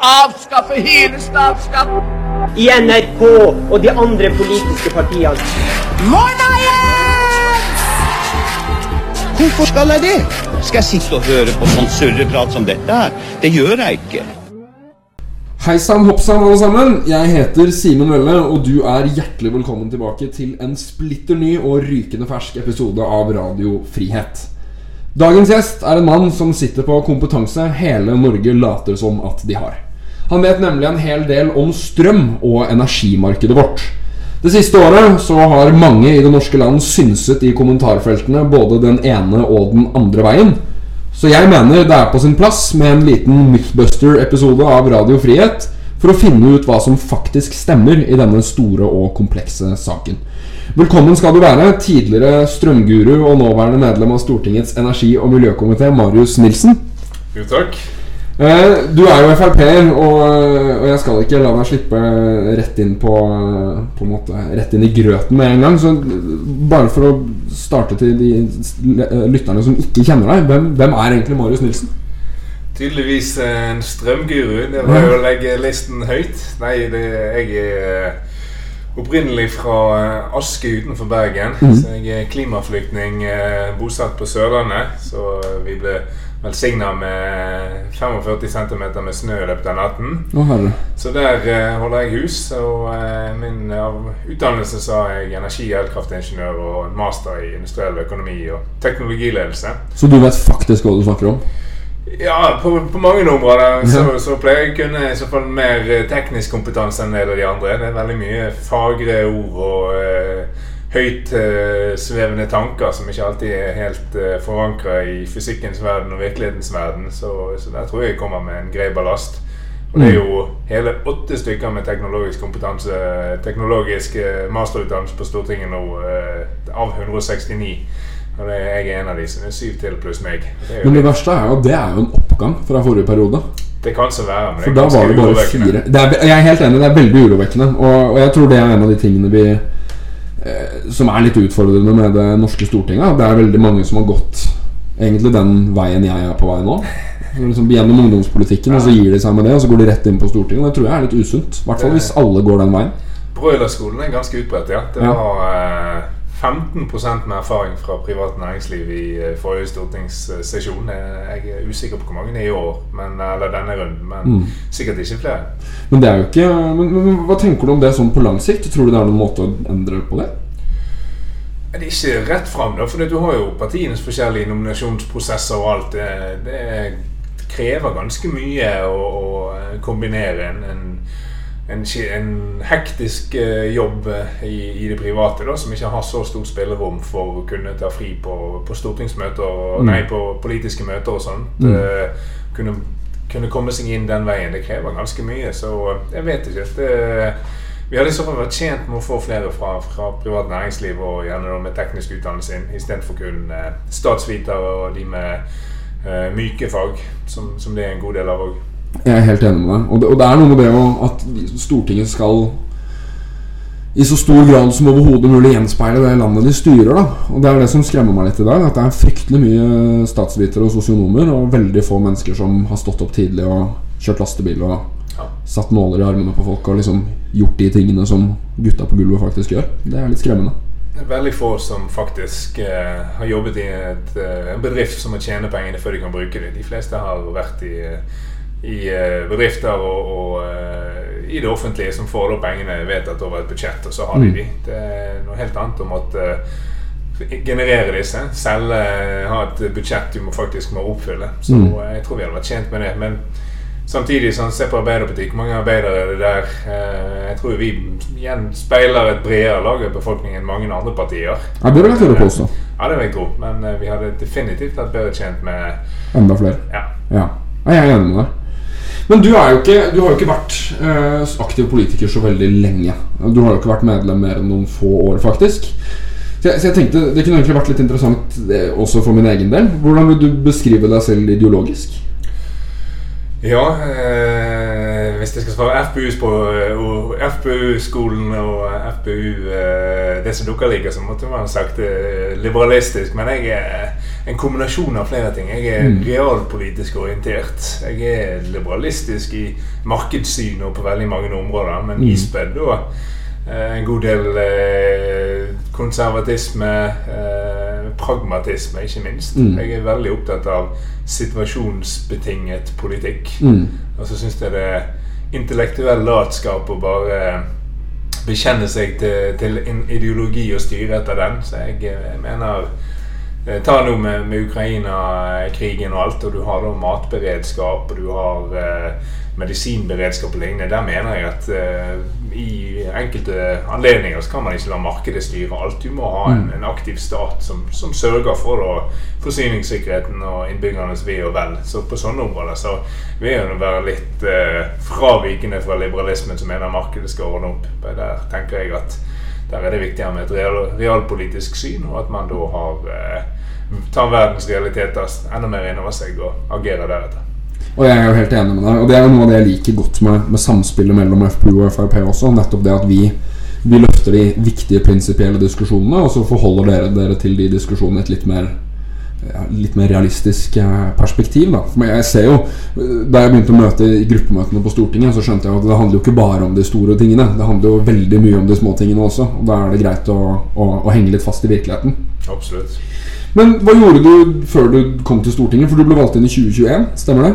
avskaffe hele statsskatten. I NRK og de andre politiske partiene. Morna, Jens! Hvorfor skal jeg det? Skal jeg sitte og høre på sånn surreprat som dette her? Det gjør jeg ikke. Hei sann, hopp sann, alle sammen. Jeg heter Simen Velle, og du er hjertelig velkommen tilbake til en splitter ny og rykende fersk episode av Radio Frihet. Dagens gjest er en mann som sitter på kompetanse hele Norge later som at de har. Han vet nemlig en hel del om strøm og energimarkedet vårt. Det siste året så har mange i det norske land synset i kommentarfeltene både den ene og den andre veien. Så jeg mener det er på sin plass med en liten Mythbuster-episode av Radio Frihet for å finne ut hva som faktisk stemmer i denne store og komplekse saken. Velkommen skal du være, tidligere strømguru og nåværende medlem av Stortingets energi- og miljøkomité, Marius Nilsen. Jo, takk. Eh, du er jo Frp-er, og, og jeg skal ikke la deg slippe rett inn på, på en måte, Rett inn i grøten med en gang. Så bare for å starte til de lytterne som ikke kjenner deg, hvem, hvem er egentlig Marius Nilsen? Tydeligvis en strømguru. Det var jo å legge listen høyt. Nei, det, jeg er opprinnelig fra Aske utenfor Bergen. Mm. Så jeg er klimaflyktning eh, bosatt på Sørlandet. Så vi ble velsigna med 45 cm med snø i løpet av natten. Å. Så der uh, holder jeg hus. Og uh, min av utdannelse så har jeg energi- og elkraftingeniør og en master i industriell økonomi og teknologiledelse. Så du vet faktisk hva du snakker om? Ja, på, på mange områder så, så pleier jeg å kunne i så fall mer eh, teknisk kompetanse enn en del av de andre. Det er veldig mye fagre ord og eh, høyt eh, svevende tanker som ikke alltid er helt uh, forankra i fysikkens verden og virkelighetens verden. Så, så der tror jeg jeg kommer med en grei ballast. Og det er jo hele åtte stykker med teknologisk kompetanse, teknologisk eh, masterutdannelse på Stortinget nå, uh, av 169. Og det, jeg er en av de, så det er syv til pluss meg. Det er Men det verste er jo at det er jo en oppgang fra forrige periode. det kan så være, men det er ganske urovekkende. fire det er, Jeg er helt enig, det er veldig urovekkende. Og, og jeg tror det er en av de tingene vi eh, Som er litt utfordrende med det norske Stortinget. Det er veldig mange som har gått egentlig den veien jeg er på vei nå. Liksom Gjennom ungdomspolitikken, og så gir de seg med det, og så går de rett inn på Stortinget. Og det tror jeg er litt usunt. I hvert fall hvis alle går den veien. Broilerskolen er ganske utbredt, ja. Det Ja. var eh, 15% med erfaring fra privat næringsliv i eh, forrige stortingssesjon. Eh, Jeg er usikker på hvor mange det er i år, men, eller denne runden, men Mm. sikkert ikke flere. Men det er ikke men, men hva tenker du om det sånn på lang sikt? Tror du det er noen måte å endre på det? Det er ikke rett fram, da, for du har jo partienes forskjellige nominasjonsprosesser og alt. Det, det krever ganske mye å, å kombinere en, en, en, en hektisk eh, jobb eh, i, i det private, da, som ikke har så stort spillerom for å kunne ta fri på, på stortingsmøter Mm. Nei, på politiske møter og sånn. Mm. Eh, Kunne, kunne komme seg inn den veien. Det krever ganske mye, så jeg vet ikke. Det, vi hadde i så fall vært tjent med å få flere fra, fra privat næringsliv og gjerne med teknisk utdannelse inn, istedenfor kun statsvitere og de med uh, myke fag, som, som det er en god del av òg. Jeg er helt enig med deg. Og det, og det er noe med det at Stortinget skal i så stor grad som overhodet mulig gjenspeile det landet de styrer. da Og Det er det som skremmer meg litt i dag. At det er fryktelig mye statsvitere og sosionomer og veldig få mennesker som har stått opp tidlig og kjørt lastebil og satt nåler i armene på folk og liksom gjort de tingene som gutta på gulvet faktisk gjør. Det er litt skremmende. Veldig få som faktisk eh, har jobbet i et, eh, en bedrift som må tjene pengene før de kan bruke dem. De fleste har vært i, eh, i eh, bedrifter og, og eh, i det offentlige som får da pengene vedtatt over et budsjett, og så har de Mm. de. Det er noe helt annet å måtte eh, generere disse. Selge, ha et budsjett du må faktisk må oppfylle. Så Mm. jeg tror vi hadde vært tjent med det. Men Samtidig, sånn, se på Arbeiderpartiet. Hvor mange arbeidere er det der? Jeg tror vi igjen speiler et bredere lag av befolkningen enn mange andre partier. Ja, det vil jeg tørre påstå. Ja, det vil jeg tro. Men vi hadde definitivt vært bedre tjent med Enda flere. Ja. Ja, ja jeg er enig med deg. Men du, jo ikke, du har jo ikke vært eh, aktiv politiker så veldig lenge. Du har jo ikke vært medlem mer enn noen få år, faktisk. Så jeg, så jeg tenkte Det kunne egentlig vært litt interessant det, også for min egen del. Hvordan vil du beskrive deg selv ideologisk? Ja, eh, hvis jeg skal svare FPU på og FPU-skolen og FPU eh, det som dere liker, så måtte man sagt eh, liberalistisk. Men jeg, er- en kombinasjon av flere ting. Jeg er realpolitisk orientert. Jeg er liberalistisk i markedssyn og på veldig mange områder, men ispedd da eh, en god del eh, konservatisme, eh, pragmatisme, ikke minst. Mm. Jeg er veldig opptatt av situasjonsbetinget politikk. Mm. Og så syns jeg det er intellektuell latskap å bare bekjenne seg til, til en ideologi og styre etter den. Så jeg, eh, mener eh, Ta nå med, med Ukraina-krigen og alt, og du har da matberedskap, og du har eh, medisinberedskap og lignende. Der mener jeg at uh, i enkelte anledninger så kan man ikke la markedet styre alt. Du må ha en, en aktiv stat som, som sørger for da, forsyningssikkerheten og innbyggernes ve og vel. Så på sånne områder så vil jo være litt uh, fravikende fra liberalismen som mener markedet skal ordne opp. Der tenker jeg at der er det viktigere med et real, realpolitisk syn, og at man da har uh, tar verdens realiteter enda mer inn over seg og agerer deretter. Og jeg er jo helt enig med deg. Og det er jo noe av det jeg liker godt med, med samspillet mellom FPU og Frp også. Nettopp det at vi, vi løfter de viktige prinsipielle diskusjonene, og så forholder dere dere til de diskusjonene i et litt mer litt mer realistisk eh, perspektiv. Da. Men jeg ser jo eh, Da jeg begynte å møte i gruppemøtene på Stortinget, så skjønte jeg at det handler jo ikke bare om de store tingene. Det handler jo veldig mye om de små tingene også. Og da er det greit å, å, å henge litt fast i virkeligheten. Absolutt. Men hva gjorde du før du kom til Stortinget? For du ble valgt inn i 2021, stemmer det?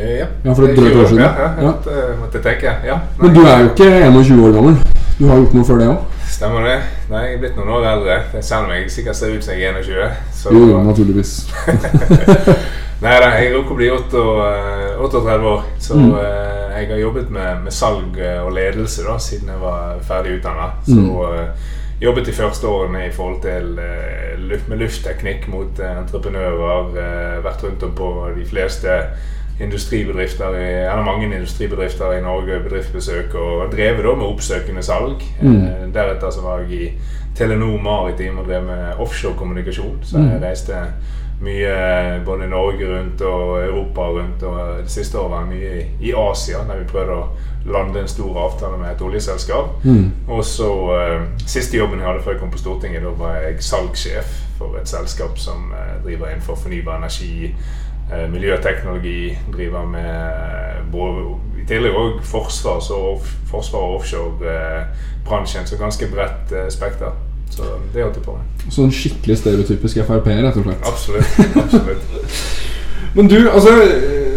Eh, ja. Ja, for et drøyt år siden. Ja, ja, jeg Ja. måtte, måtte tenke. Ja, Men du er jo ikke 21 år gammel. Du har gjort noe før det òg? Stemmer det? Nei, jeg er blitt noen år eldre. Selv om jeg sikkert ser ut som jeg er 21. Så, Jo, naturligvis. Nei da, jeg rukker å bli 38 38 år. Så Mm. eh, jeg har jobbet med, med salg eh, og ledelse da, siden jeg var ferdig utdanna. Så Mm. jobbet de første årene i forhold til uh, luft, med luftteknikk mot entreprenører. Vært rundt om på de fleste industribedrifter eller mange industribedrifter i Norge, bedriftsbesøk, og drevet da med oppsøkende salg. Mm. Eh, deretter så var jeg i Telenor Maritim og drev med offshorekommunikasjon. Så jeg Mm. reiste mye både Norge rundt og Europa rundt. Og det siste året var jeg mye i, Asia, der vi prøvde å lande en stor avtale med et oljeselskap. Mm. Og så eh, Siste jobben jeg hadde før jeg kom på Stortinget, da var jeg salgssjef for et selskap som eh, driver innenfor fornybar energi, eh, miljøteknologi, driver med eh, både, i tillegg òg forsvars- og forsvar- og offshorebransjen, så ganske bredt eh, spekter. Så det holdt jeg på med. Sånn skikkelig stereotypisk Frp, rett og slett. Absolutt. absolutt. Men du, altså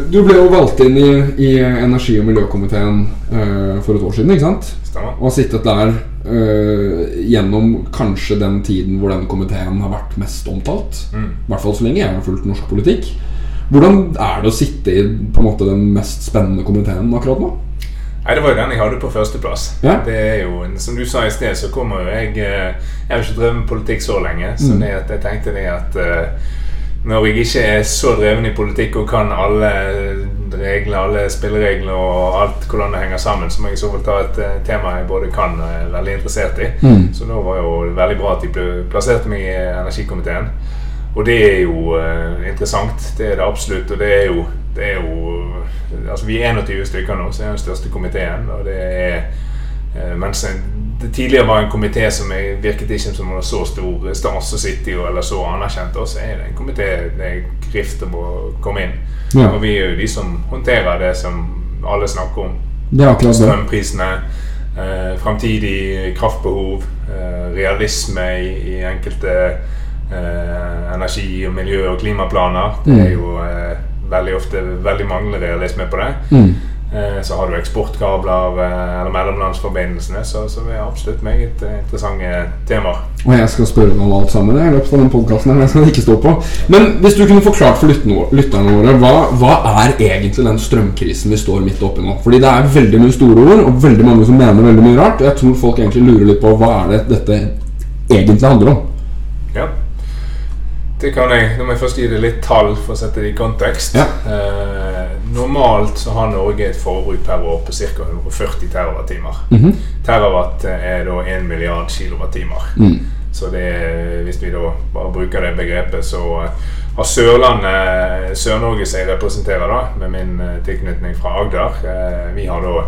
Du ble jo valgt inn i, i energi- og miljøkomiteen uh, for et år siden, ikke sant? Stemmer. Og har sittet der uh, gjennom kanskje den tiden hvor den komiteen har vært mest omtalt. Mm. I hvert fall så lenge jeg har fulgt norsk politikk. Hvordan er det å sitte i på en måte den mest spennende komiteen akkurat nå? Nei, Det var jo den jeg hadde på førsteplass. Ja. Det er jo, Som du sa i sted, så kommer jo jeg eh, Jeg har ikke drevet med politikk så lenge. Så Mm. jeg tenkte det at eh, når jeg ikke er så dreven i politikk og kan alle regler, alle spilleregler og alt hvordan det henger sammen, så må jeg i så fall ta et eh, tema jeg både kan og er veldig interessert i. Mm. Så da var jo veldig bra at de plasserte meg i energikomiteen. Og det er jo eh, interessant. Det er det absolutt. Og det er jo, det er jo Altså Vi er 21 stykker nå, så er den største komiteen. Og det er eh, Mens en- det tidligere var en komité som jeg virket ikke som var så stor stas å sitte i, eller så anerkjent, og så er det en komité det er grift om å komme inn. Ja. Og vi er jo de som håndterer det som alle snakker om Det er akkurat det. strømprisene, eh, framtidig kraftbehov, eh, realisme i, i enkelte eh, energi- og miljø- og klimaplaner. Det er Mm. jo eh, veldig ofte veldig manglende realisme på det. Mm. Eh, så har du eksportkabler eh, eller mellomlandsforbindelsene, så, så det er absolutt meget eh, interessante temaer. Og jeg skal spørre om alt sammen i løpet av den podkasten. Jeg skal ikke stå på. Men hvis du kunne forklart for lytterne våre hva, hva er egentlig den strømkrisen vi står midt oppi nå? Fordi det er veldig mye store ord, og veldig mange som mener veldig mye rart. Og jeg tror folk egentlig lurer litt på hva er det dette egentlig handler om. Ja. Det kan jeg. Nå må jeg først gi deg litt tall for å sette det i kontekst. Ja. Eh, normalt så har Norge et forbruk per år på ca. 140 terawattimer. -hmm. Terawatt er da 1 milliard kilowattimer. Mm. Så det, hvis vi da bare bruker det begrepet, så eh, har Sørlandet, Sør-Norge som jeg representerer, da, med min eh, tilknytning fra Agder, eh, vi har da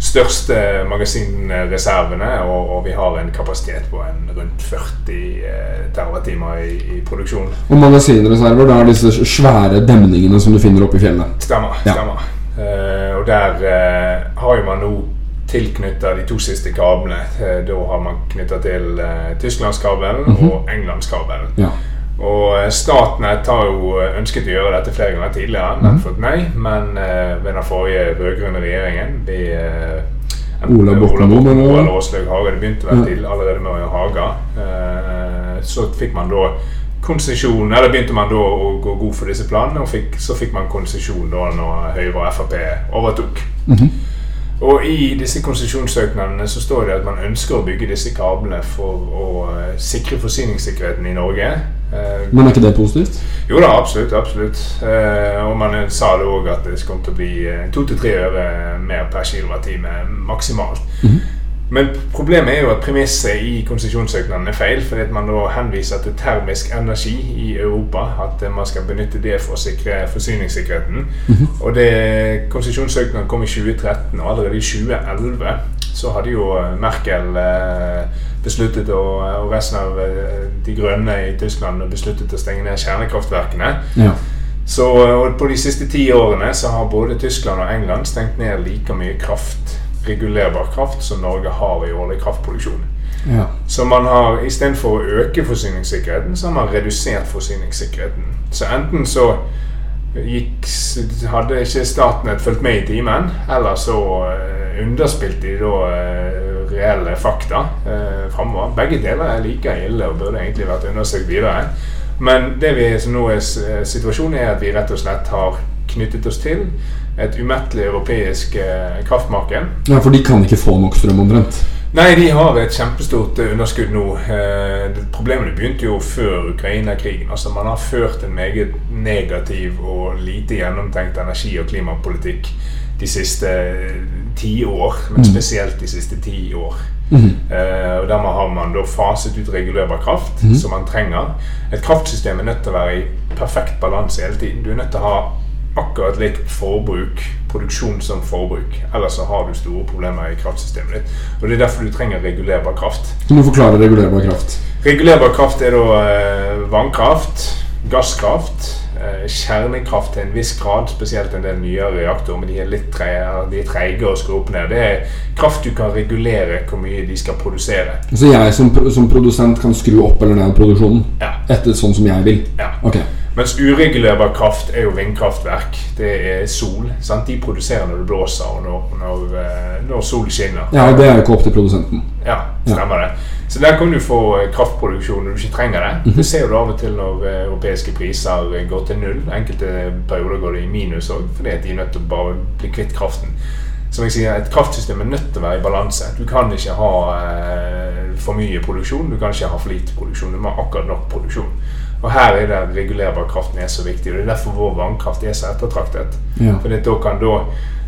største magasinreservene, og, og vi har en kapasitet på en rundt 40 eh, terawattimer i, i produksjon. Og magasinreserver, det er disse svære demningene som du finner oppe i fjellet. Stemmer. Ja. stemmer. Eh, og der eh, har jo man nå tilknytta de to siste kablene. Eh, da har man knytta til eh, Tysklandskabelen -hmm. og Englandskabelen. Ja. Og eh, Statnett har jo eh, ønsket å gjøre dette flere ganger tidligere, men Mhm. fått nei. Men uh, ved den forrige rød-grønne regjeringen ved uh, Ola Borten Moe, eller Åslaug Haga, det begynte vel være til allerede med Haga. Uh, så fikk man da konsesjon Eller begynte man da å gå god for disse planene, og fikk, så fikk man konsesjon da når Høyre og Frp overtok. Mhm. Og i disse konsesjonssøknadene så står det at man ønsker å bygge disse kablene for å eh, sikre forsyningssikkerheten i Norge. Eh, Men er ikke det positivt? jo da, absolutt. absolutt. Eh, og man sa det òg at det kom til å bli to til tre øre mer per kilowattime maksimalt. Men problemet er jo at premisset i konsesjonssøknaden er feil. Fordi at man da henviser til termisk energi i Europa. At man skal benytte det for å sikre forsyningssikkerheten. Og det konsesjonssøknaden kom i 2013, og allerede i 2011 så hadde jo Merkel eh, besluttet og resten av eh, de grønne i Tyskland besluttet å stenge ned kjernekraftverkene. Ja. Så på de siste ti årene så har både Tyskland og England stengt ned like mye kraft, regulerbar kraft, som Norge har i årlig kraftproduksjon. ja. Så man har istedenfor å øke forsyningssikkerheten, så har man redusert forsyningssikkerheten. Så enten så gikk, hadde ikke Statnett fulgt med i timen, eller så eh, underspilte de da eh, reelle fakta eh, framover. Begge deler er like ille og burde egentlig vært undersøkt videre. Men det vi som nå er eh, situasjonen, er at vi rett og slett har knyttet oss til et umettelig europeisk eh, kraftmarked. ja, for de kan ikke få nok strøm omtrent. Nei, de har et kjempestort eh, underskudd nå. Eh, Problemene begynte jo før Ukraina-krigen. Altså, man har ført en meget negativ og lite gjennomtenkt energi- og klimapolitikk de siste ti år. Men spesielt de siste ti år. Eh, og Dermed har man da faset ut regulerbar kraft, som man trenger. Et kraftsystem er nødt til å være i perfekt balanse hele tiden. Du er nødt til å ha akkurat likt forbruk, produksjon som forbruk. Ellers så har du store problemer i kraftsystemet ditt. Og Det er derfor du trenger regulerbar kraft. Du må forklare regulerbar kraft. Regulerbar kraft er da eh, vannkraft, gasskraft, eh, kjernekraft til en viss grad, spesielt en del nyere reaktorer, men de er litt treige, de å skru opp ned. Det er kraft du kan regulere hvor mye de skal produsere. Så jeg som, som produsent kan skru opp eller ned produksjonen Ja. etter sånn som jeg vil? Ja. Ok. Mens uregulerbar kraft er jo vindkraftverk. Det er sol. Sant? De produserer når det blåser og når, når, eh, når sol skinner. Ja, og det er jo ikke opp til produsenten. Ja, stemmer det. Så der kan du få eh, kraftproduksjon når du ikke trenger det. Det ser du av og til når eh, europeiske priser går til null. Enkelte perioder går det i minus òg, fordi de er nødt til å bare bli kvitt kraften. Som jeg sier, Et kraftsystem er nødt til å være i balanse. Du kan ikke ha eh, for mye produksjon, du kan ikke ha for lite produksjon. Du må ha akkurat nok produksjon. Og Her er det regulerbar kraften er så viktig. og Det er derfor vår vannkraft er så ettertraktet. Ja. Fordi da kan da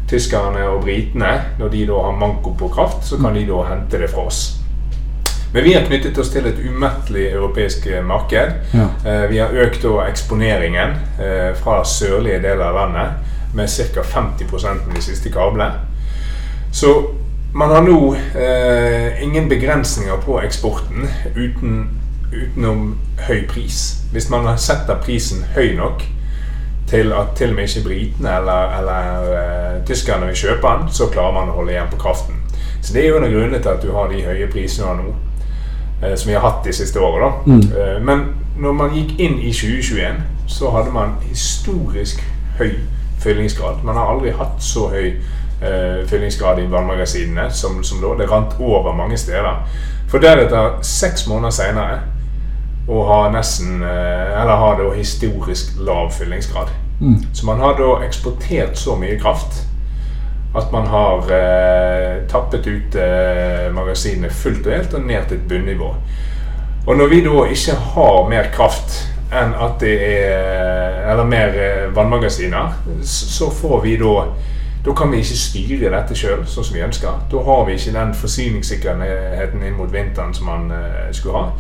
tyskerne og britene, når de da har manko på kraft, så kan de da hente det fra oss. Men vi har knyttet oss til et umettelig europeisk eh, marked. Ja. Eh, Vi har økt da eksponeringen eh, fra sørlige deler av landet med ca. 50 med de siste kablene. Så man har nå eh, ingen begrensninger på eksporten uten, utenom høy pris. Hvis man har setter prisen høy nok til at til og med ikke britene eller, eller uh, tyskerne vil kjøpe den, så klarer man å holde igjen på kraften. Så det er jo en av grunnene til at du har de høye prisene nå, uh, som vi har hatt de siste årene. Mm. Uh, men når man gikk inn i 2021, så hadde man historisk høy fyllingsgrad. Man har aldri hatt så høy fyllingsgrad i vannmagasinene som, som da. Det rant over mange steder. For deretter, seks måneder seinere, å har nesten eh, Eller har da historisk lav fyllingsgrad. Så man har da eksportert så mye kraft at man har eh, tappet ut eh, magasinene fullt og helt og ned til et bunnivå. Og når vi da ikke har mer kraft enn at det er Eller mer eh, vannmagasiner, så får vi da Da kan vi ikke styre dette sjøl sånn som vi ønsker. Da har vi ikke den forsyningssikkerheten inn mot vinteren som man eh, skulle ha.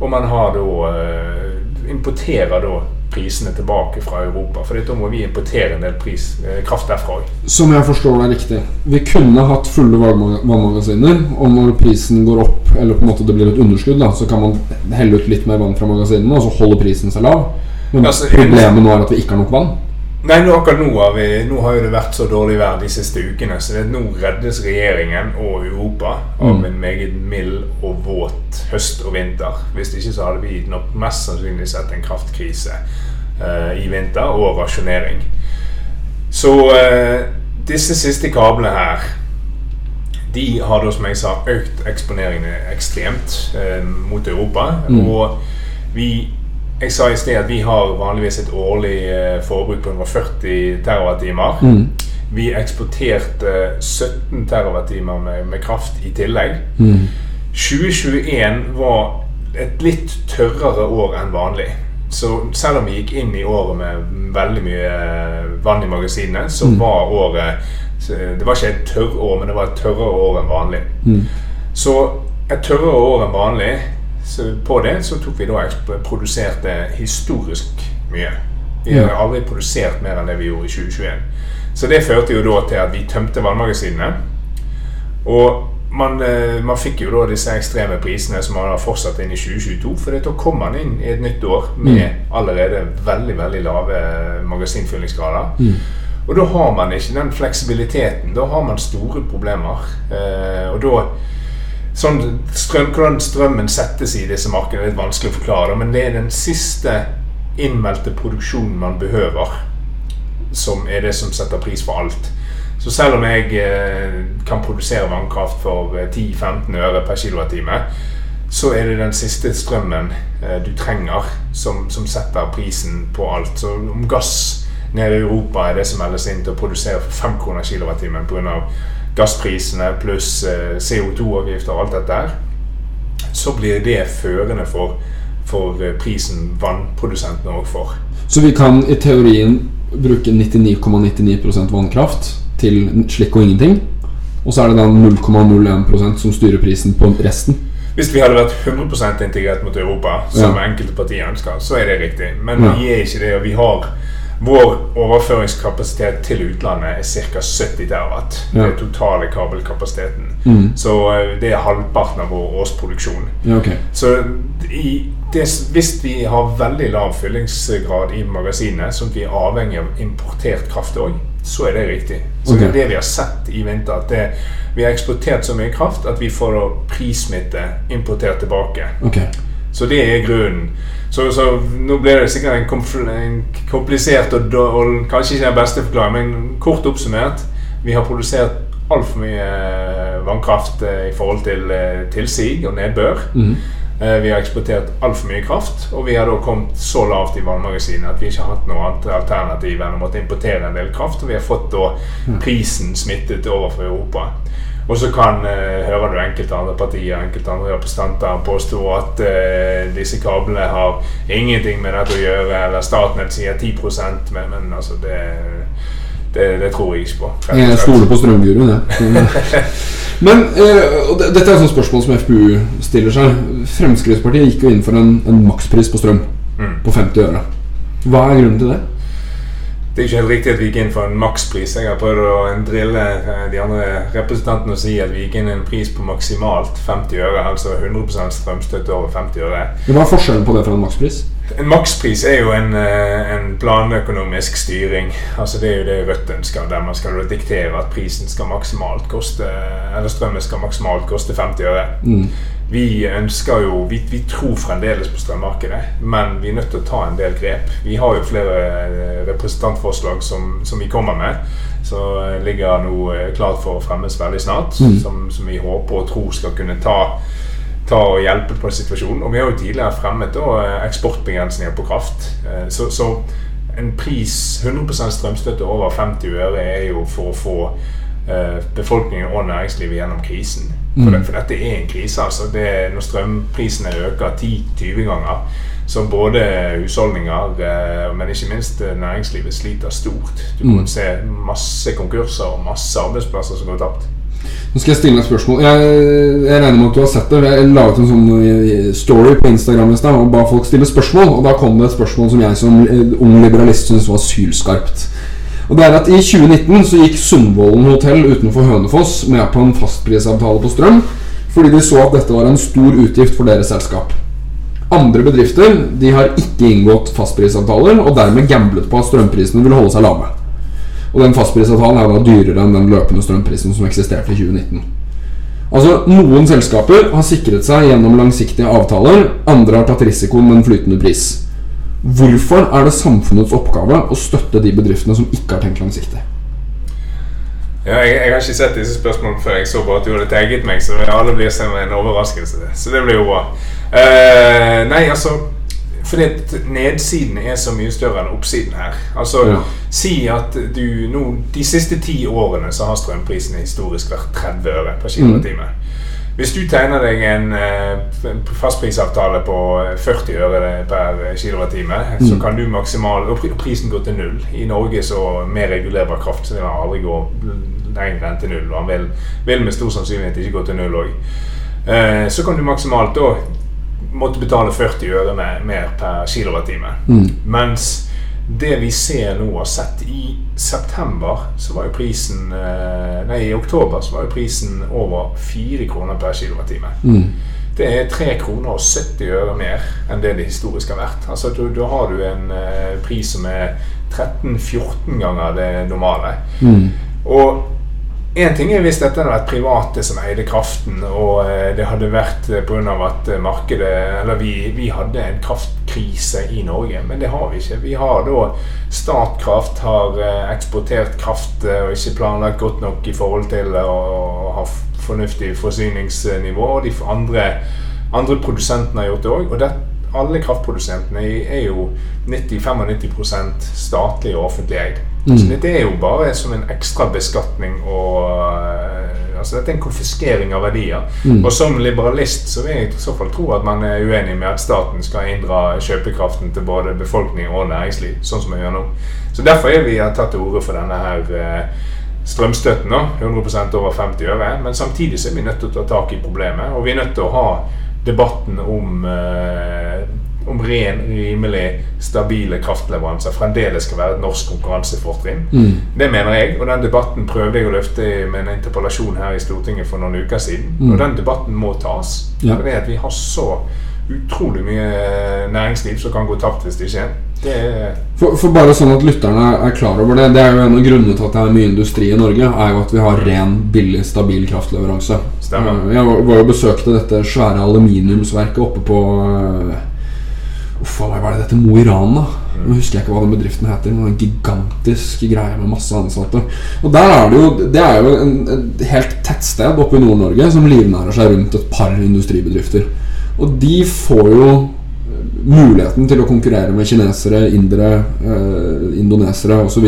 Og man har da eh, importerer da prisene tilbake fra Europa. For da må vi importere en del pris, eh, kraft derfra òg. Som jeg forstår deg riktig. Vi kunne hatt fulle vannmagasiner, og når prisen går opp, eller på en måte det blir et underskudd, da, så kan man helle ut litt mer vann fra magasinene, og så holder prisen seg lav. Men Altså, problemet nå er at vi ikke har nok vann. Nei, nå, akkurat nå har, vi, nå har jo det vært så dårlig vær de siste ukene, så det, nå reddes regjeringen og Europa av Mm. en meget mild og våt høst og vinter. Hvis ikke så hadde vi nok mest sannsynlig sett en kraftkrise uh, i vinter og rasjonering. Så uh, disse siste kablene her de har da, som jeg sa, økt eksponeringene ekstremt eh, mot Europa. Mm. Og vi Jeg sa i sted at vi har vanligvis et årlig eh, forbruk på 140 terawattimer. Mm. Vi eksporterte 17 terawattimer med, med kraft i tillegg. Mm. 2021 var et litt tørrere år enn vanlig. Så selv om vi gikk inn i året med veldig mye eh, vann i magasinene, så Mm. var året Det var ikke et tørrår, men det var et tørrere år enn vanlig. Mm. Så et tørrere år enn vanlig så på det så tok vi da produserte historisk mye. Vi har aldri produsert mer enn det vi gjorde i 2021. Så det førte jo da til at vi tømte vannmagasinene. Og man, eh, man fikk jo da disse ekstreme prisene som man har fortsatt inn i 2022. For da kom man inn i et nytt år med allerede veldig veldig lave magasinfyllingsgrader. Mm. Og da har man ikke den fleksibiliteten. Da har man store problemer. Eh, og da sånn strøm, Hvordan strømmen settes i disse markedene, er litt vanskelig å forklare. Men det er den siste innmeldte produksjonen man behøver, som er det som setter pris for alt. Så selv om jeg eh, kan produsere vannkraft for eh, 10-15 øre per kilowattime, så er det den siste strømmen eh, du trenger, som, som setter prisen på alt. Så om gass nede i Europa er det som meldes inn til å produsere for 5 kroner kilowattimen. Gassprisene pluss eh, CO2-avgifter og alt dette her, så blir det førende for, for eh, prisen vannprodusentene òg får. Så vi kan i teorien bruke 99,99 vannkraft til slikk og ingenting. Og så er det da 0,01% som styrer prisen på resten. Hvis vi hadde vært 100% integrert mot Europa, som Ja. enkelte partier ønsker, så er det riktig. Men Ja. vi er ikke det. og vi har Vår overføringskapasitet til utlandet er ca. 70 terawatt. Det Ja. er totale kabelkapasiteten. Mm. Så eh, det er halvparten av vår årsproduksjon. Ja, okay. Så i det, hvis vi har veldig lav fyllingsgrad i magasinet, sånn at vi er avhengig av importert kraft òg, så er det riktig. Så det er det vi har sett i vinter. At det, vi har eksportert så mye kraft at vi får prissmitte importert tilbake. Okay. Så det er grunnen. Så, så nå ble det sikkert en, komplisert og, og kanskje ikke den beste forklaring, men kort oppsummert. Vi har produsert altfor mye eh, vannkraft eh, i forhold til eh, tilsig og nedbør. Mhm. Eh, Vi har eksportert altfor mye kraft, og vi har da kommet så lavt i vannmagasinet at vi ikke har hatt noe annet alternativ enn å måtte importere en del kraft, og vi har fått da prisen smittet over for Europa. Og så kan, eh, hører du enkelte andre partier enkelte andre representanter påstå at eh, disse kablene har ingenting med dette å gjøre, eller Statnett sier 10% men, men altså det, det, det tror jeg ikke på. Jeg stoler på strømguruen, jeg. Men eh, dette er et sånt spørsmål som FPU stiller seg. Fremskrittspartiet gikk jo inn for en, en makspris på strøm Mm. på 50 øre. Hva er grunnen til det? Det er ikke helt riktig at vi gikk inn for en makspris. Jeg har prøvd å drille eh, de andre representantene og si at vi gikk inn en pris på maksimalt 50 øre, altså 100% strømstøtte over 50 øre. Hva er forskjellen på det fra en makspris? En makspris er jo en, eh, en planøkonomisk styring. Altså Det er jo det Rødt ønsker, der man skal diktere at prisen skal maksimalt koste Eller strømmen skal maksimalt koste 50 øre. Mm. Vi ønsker jo vi, vi tror fremdeles på strømmarkedet, men vi er nødt til å ta en del grep. Vi har jo flere eh, representantforslag som, som vi kommer med. Så eh, ligger nå eh, klart for å fremmes veldig snart. Mm. Som, som vi håper og tror skal kunne ta ta og hjelpe på situasjonen. Og vi har jo tidligere fremmet da, eh, eksportbegrensninger på kraft. Så, så en pris 100% strømstøtte over 50 øre er jo for å få befolkningen og næringslivet gjennom krisen. For, Mm. det, for dette er en krise. altså. Det, når strømprisene øker 10-20 ganger, så både husholdninger, eh, men ikke minst eh, næringslivet sliter stort. Du Mm. kan se masse konkurser og masse arbeidsplasser som går tapt. Nå skal jeg stille deg et spørsmål. Jeg, jeg regner med at du har sett det. Jeg laget en sånn eh, story på Instagram og ba folk stille spørsmål. Og da kom det et spørsmål som jeg som eh, ung liberalist syntes var sylskarpt. Og det er at I 2019 så gikk Sundvolden hotell utenfor Hønefoss med på en fastprisavtale på strøm fordi de så at dette var en stor utgift for deres selskap. Andre bedrifter de har ikke inngått fastprisavtaler og dermed gamblet på at strømprisene vil holde seg lave. Og den fastprisavtalen er da dyrere enn den løpende strømprisen som eksisterte i 2019. Altså, Noen selskaper har sikret seg gjennom langsiktige avtaler, andre har tatt risikoen med en flytende pris. Hvorfor er det samfunnets oppgave å støtte de bedriftene som ikke har tenkt langsiktig? Ja, jeg, jeg, har ikke sett disse spørsmålene før. Jeg så bare at du hadde tagget meg, så alle blir som en overraskelse. Så det blir jo bra. Uh, nei, altså Fordi nedsiden er så mye større enn oppsiden her. Altså, Ja. Si at du nå De siste ti årene så har strømprisene historisk vært 30 øre per kilowattime. Hvis du tegner deg en eh, fastprisavtale på 40 øre per kilowattime, så kan du maksimal Og prisen går til null. I Norge så med regulerbar kraft så vil den aldri gå lenger enn til null. Og den vil, vil med stor sannsynlighet ikke gå til null òg. Eh, så kan du maksimalt da måtte betale 40 øre mer, per kilowattime. Mens det vi ser nå og har sett i september, så var jo prisen eh, Nei, i oktober så var jo prisen over 4 kroner per kilowattime. Det er 3 kroner og 70 øre mer enn det det historisk har vært. Altså Da, har du en eh, pris som er 13-14 ganger det normale. Og Én ting er hvis dette hadde vært private som eide kraften, og eh, det hadde vært eh, pga. at eh, markedet Eller vi, vi hadde en kraftkrise i Norge, men det har vi ikke. Vi har da Statkraft har eksportert kraft og ikke planlagt godt nok i forhold til å ha fornuftig forsyningsnivå. Og de andre, andre produsentene har gjort det òg. Og det, alle kraftprodusentene er jo 90-95 statlig og offentlig eid. Så dette er jo bare som en ekstra beskatning og eh, Altså dette er en konfiskering av verdier. Og som liberalist så vil jeg i så fall tro at man er uenig med at staten skal inndra kjøpekraften til både befolkning og næringsliv, sånn som vi gjør nå. Så derfor er vi har tatt til orde for denne her eh, strømstøtten, nå, 100% over 50 øre. Men samtidig så er vi nødt til å ta tak i problemet, og vi er nødt til å ha debatten om eh, om ren, rimelig, stabile kraftleveranser fremdeles skal være et norsk konkurransefortrinn. Det mener jeg, og den debatten prøvde jeg å løfte med en interpellasjon her i Stortinget for noen uker siden. Og den debatten må tas. Ja. For det at vi har så utrolig mye næringsliv som kan gå tapt hvis det ikke er. For, for bare sånn at lytterne er klar over det Det er jo en av grunnene til at det er mye industri i Norge, er jo at vi har ren, billig, stabil kraftleveranse. Stemmer. Eh, Jeg var, var jo og besøkte dette svære aluminiumsverket oppe på eh, Uff meg, hva er det dette? Mo i Rana? Nå husker jeg ikke hva den bedriften heter. Men en gigantisk greie med masse ansatte. Og der er det jo Det er jo en, et helt tettsted oppe i Nord-Norge som livnærer seg rundt et par industribedrifter. Og de får jo muligheten til å konkurrere med kinesere, indere, eh, indonesere osv.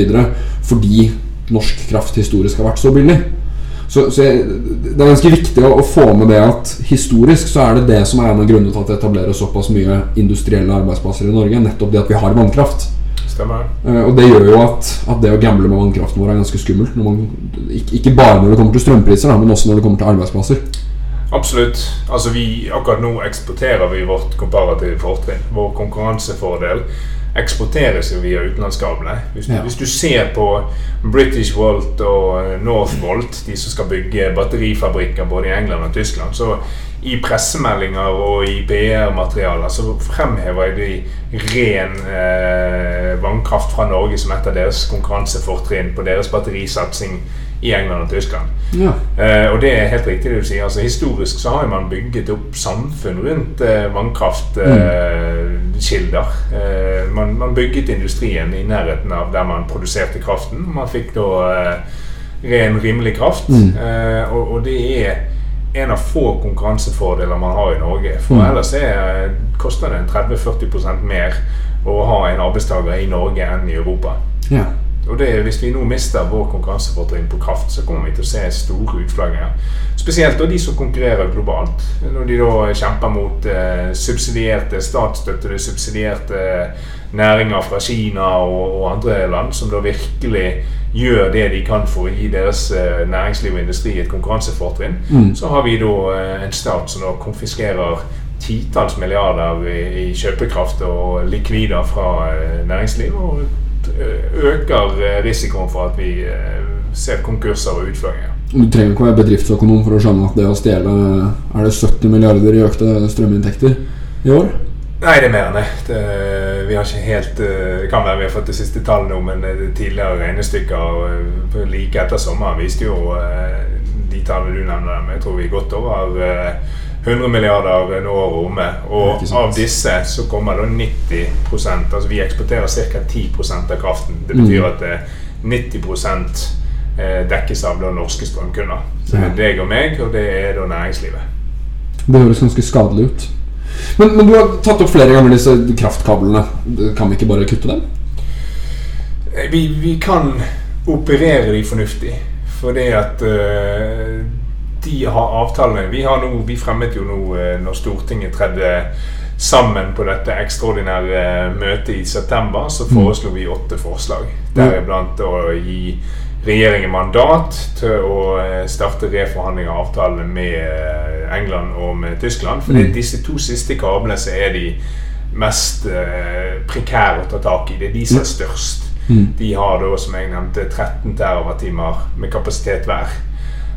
fordi norsk kraft historisk har vært så billig. Så, så jeg, Det er ganske viktig å, å få med det at historisk så er det det som er en av grunnene til at det etableres såpass mye industrielle arbeidsplasser i Norge. Nettopp det at vi har vannkraft. Stemmer. Uh, og det gjør jo at, at det å gamble med vannkraften vår er ganske skummelt. Man, ikke, ikke bare når det kommer til strømpriser, da, men også når det kommer til arbeidsplasser. Absolutt. Altså vi, akkurat nå eksporterer vi vårt komparative fortrinn. Vår konkurransefordel eksporteres jo via utenlandskablene. Hvis, Ja. hvis du ser på British Volt og Northvolt, de som skal bygge batterifabrikker både i England og Tyskland, så i pressemeldinger og i PR-materialer så fremhever de ren eh, vannkraft fra Norge som et av deres konkurransefortrinn på deres batterisatsing i England og Tyskland. Ja. Eh, og det er helt riktig det du sier. Altså, historisk så har man bygget opp samfunn rundt eh, vannkraftkilder. Eh, man, man bygget industrien i nærheten av der man produserte kraften. Man fikk da eh, ren, rimelig kraft. Eh, og, og det er en av få konkurransefordeler man har i Norge. For ellers er, koster det 30-40% mer å ha en arbeidstaker i Norge enn i Europa. ja. Og det, Hvis vi nå mister vår konkurransefortrinn på kraft, så kommer vi til å se store utflagginger. Spesielt da de som konkurrerer globalt. Når de da kjemper mot eh, subsidierte statsstøttede, subsidierte næringer fra Kina og, og andre land, som da virkelig gjør det de kan for å gi deres eh, næringsliv og industri et konkurransefortrinn, Mm. så har vi da eh, en stat som da konfiskerer titalls milliarder i, i kjøpekraft og likvider fra eh, næringsliv, og eh, øker eh, risikoen for at vi eh, ser konkurser og utfløyinger. Du trenger ikke være bedriftsøkonom for å skjønne at det å stjele Er det 70 milliarder i økte strøminntekter i år? Nei, det er mer enn det. det vi har ikke helt eh, Det kan være vi har fått det siste tallet nå, men eh, tidligere regnestykker eh, like etter sommeren viste jo eh, de tallene du nevner. Men jeg tror vi er godt over eh, 100 milliarder nå året omme. Og av disse så kommer da 90% Altså vi eksporterer ca. 10% av kraften. Det betyr Mm. at eh, 90% eh, dekkes av da norske strømkunder. Så det er deg og meg, og det er da næringslivet. Det høres ganske skadelig ut. Men, men du har tatt opp flere ganger disse kraftkablene. Kan vi ikke bare kutte dem? Eh, Vi, vi kan operere de fornuftig. Fordi at eh, de har avtalene Vi, har nå, vi fremmet jo nå, eh, når Stortinget tredde sammen på dette ekstraordinære møtet i september, så foreslo vi åtte forslag. Deriblant å gi regjeringen mandat til å eh, starte reforhandling av avtalene med eh, England og med Tyskland. For det er disse to siste kablene som er de mest eh, prekære å ta tak i. Det er de som er størst. De har da, som jeg nevnte, 13 TWh med kapasitet hver.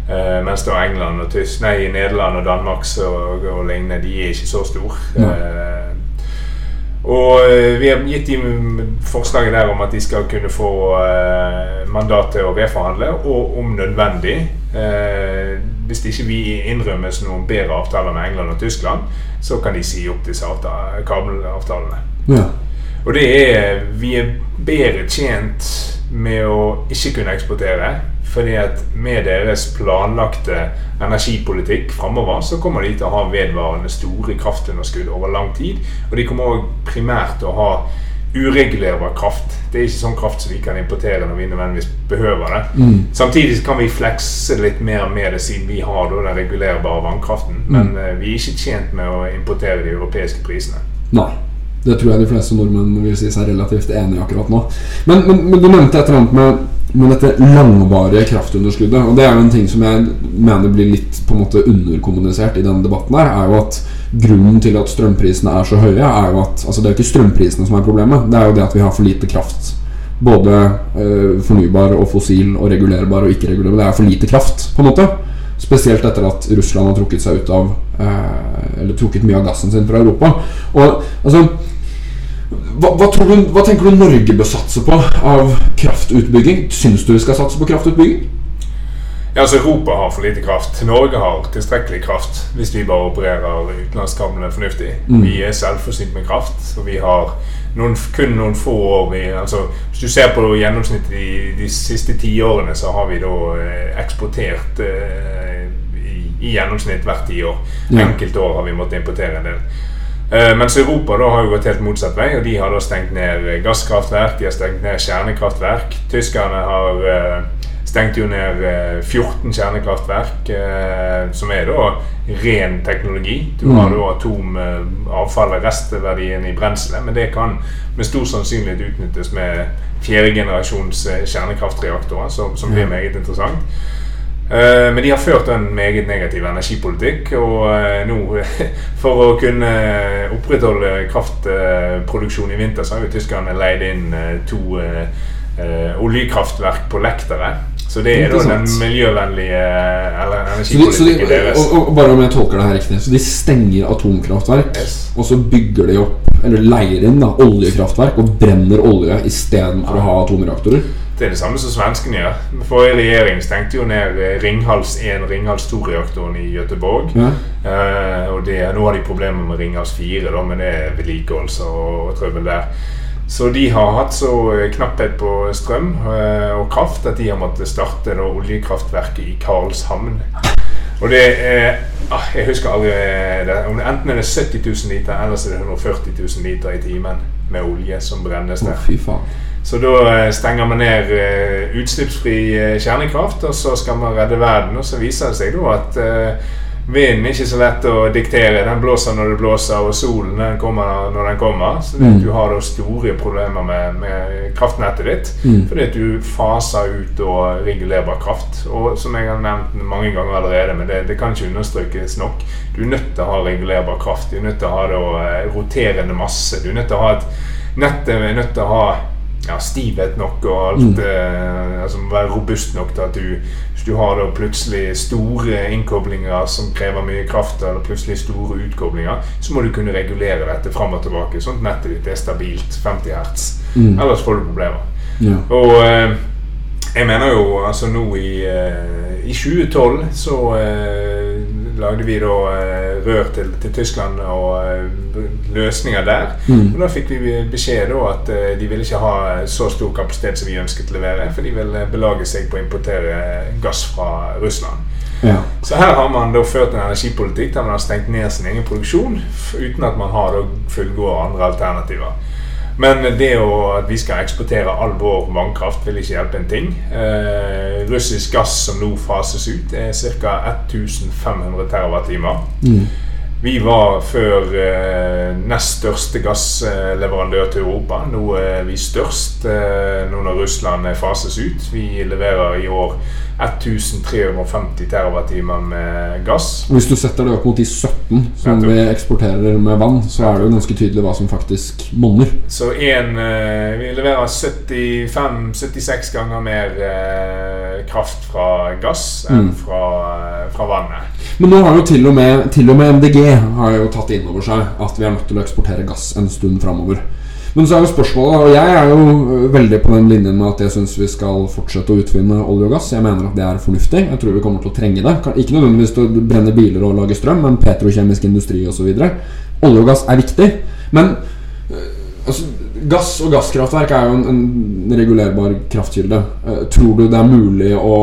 Eh, mens da England og Tysk, nei, Nederland og Danmark så, og lignende, de er ikke så store. Eh, og eh, vi har gitt dem forslaget der om at de skal kunne få uh, mandat til å reforhandle, og om nødvendig Hvis ikke vi innrømmes noen bedre avtaler med England og Tyskland, så kan de si opp disse avta- kabelavtalene. Ja. Og det er Vi er bedre tjent med å ikke kunne eksportere. Fordi at med deres planlagte energipolitikk framover, så kommer de til å ha vedvarende store kraftunderskudd over lang tid. Og de kommer òg primært til å ha uregulerbar kraft. Det er ikke sånn kraft som vi kan importere når vi nødvendigvis behøver det. Mm. Samtidig kan vi flekse litt mer med det siden vi har da den regulerbare vannkraften. Men Mm. eh, vi er ikke tjent med å importere de europeiske prisene. Nei. Det tror jeg de fleste nordmenn vil si seg relativt enig i akkurat nå. Men, men, men du nevnte et eller annet med, med dette langvarige kraftunderskuddet. Og det er jo en ting som jeg mener blir litt på en måte underkommunisert i denne debatten. her Er jo at Grunnen til at strømprisene er så høye, er jo at Altså det er jo ikke strømprisene som er problemet. Det er jo det at vi har for lite kraft. Både eh, fornybar og fossil og regulerbar og ikke-regulerbar. Det er for lite kraft, på en måte. Spesielt etter at Russland har trukket seg ut av eh, Eller trukket mye av gassen sin fra Europa. Og altså hva, hva, tror du, hva tenker du Norge bør satse på av kraftutbygging? Syns du vi skal satse på kraftutbygging? Ja, altså Europa har for lite kraft. Norge har tilstrekkelig kraft hvis vi bare opererer utenlandskablene fornuftig. Mm. Vi er selvforsynt med kraft, og vi har noen, kun noen få år i altså, Hvis du ser på gjennomsnittet de, de siste tiårene, så har vi da eh, eksportert eh, i, i gjennomsnitt hvert tiår. Enkelte år har vi måttet importere en del. Eh, mens Europa da har jo gått helt motsatt vei, og de har da stengt ned gasskraftverk, de har stengt ned kjernekraftverk. Tyskerne har eh, stengt jo ned eh, 14 kjernekraftverk, eh, som er da ren teknologi. Du har da da atomavfallet, restverdien i brenselet, men det kan med stor sannsynlighet utnyttes med fjerde generasjons eh, kjernekraftreaktorer, som, som blir meget interessant. Eh, Men de har ført en meget negativ energipolitikk. Og eh, nå, for å kunne opprettholde kraftproduksjon i vinter, så har jo tyskerne leid inn eh, to oljekraftverk på lektere. Så det er da den miljøvennlige eller energipolitikken deres. og, og bare om jeg tolker det her riktig Så de stenger atomkraftverk, Yes. og så bygger de opp Eller leier inn da oljekraftverk og brenner olje istedenfor å ha atomreaktorer. Det er det samme som svenskene gjør. Forrige regjering stengte jo ned eh, Ringhals 1, Ringhals 2-reaktoren i Gøteborg. Ja. Eh, og det, nå har de problemer med Ringhals 4, da, men det er vedlikeholds og, og trøbbel der. Så de har hatt så eh, knapphet på strøm eh, og kraft at de har måttet starte da, oljekraftverket i Karlshamn. Og det er ah, Jeg husker aldri det. Enten er det 70 000 liter, eller så er det 140 000 liter i timen med olje som brennes der. der. fy faen. Så da eh, stenger man ned eh, utslippsfri eh, kjernekraft, og så skal man redde verden. Og så viser det seg da at Vinden er ikke så lett å diktere. Den blåser når det blåser, og solen den kommer når den kommer. Så Mm. du har da store problemer med, med kraftnettet ditt. Mm. Fordi at du faser ut og regulerbar kraft. Og som jeg har nevnt mange ganger allerede, men det, det kan ikke understrykes nok. Du er nødt til å ha regulerbar kraft. Du er nødt til å ha da, roterende masse. Du er nødt til å ha et Nettet er nødt til å ha ja, stivhet nok og alt eh, altså Være robust nok til at du Hvis du har da plutselig store innkoblinger som krever mye kraft, eller plutselig store utkoblinger, så må du kunne regulere dette fram og tilbake, sånn at nettet ditt er stabilt 50 hertz. Mm. Ellers får du problemer. Ja. Og eh, jeg mener jo altså nå i, eh, i 2012 så eh, lagde vi da eh, rør til, til Tyskland og eh, løsninger der. Mm. Og da fikk vi beskjed da at eh, de ville ikke ha så stor kapasitet som vi ønsket å levere, for de ville belage seg på å importere gass fra Russland. Ja. Så her har man da ført en energipolitikk der man har stengt ned sin egen produksjon uten at man har fullgode andre alternativer. Men det å, at vi skal eksportere all vår vannkraft vil ikke hjelpe en ting. Eh, russisk gass som nå fases ut, er ca. 1500 TWh. Mm. Vi var før eh, nest største gassleverandør til Europa. Nå er vi størst eh, nå når Russland fases ut. Vi leverer i år 1350 TWh med gass. Hvis du setter det opp mot de 17 som vi eksporterer med vann, så er det jo ganske tydelig hva som faktisk monner. Så en, eh, vi leverer 75-76 ganger mer eh, kraft fra gass enn Mm. fra, eh, fra vannet. Men nå har jo til og med, til og med MDG har jo tatt inn over seg at vi er nødt til å eksportere gass en stund framover. Men så er jo spørsmålet, og jeg er jo øh, veldig på den linjen med at jeg syns vi skal fortsette å utvinne olje og gass. Jeg mener at det er fornuftig. Jeg tror vi kommer til å trenge det. Ikke nødvendigvis til å brenne biler og lage strøm, men petrokjemisk industri osv. Olje og gass er viktig. Men øh, altså, gass og gasskraftverk er jo en, en regulerbar kraftkilde. Eh, tror du det er mulig å,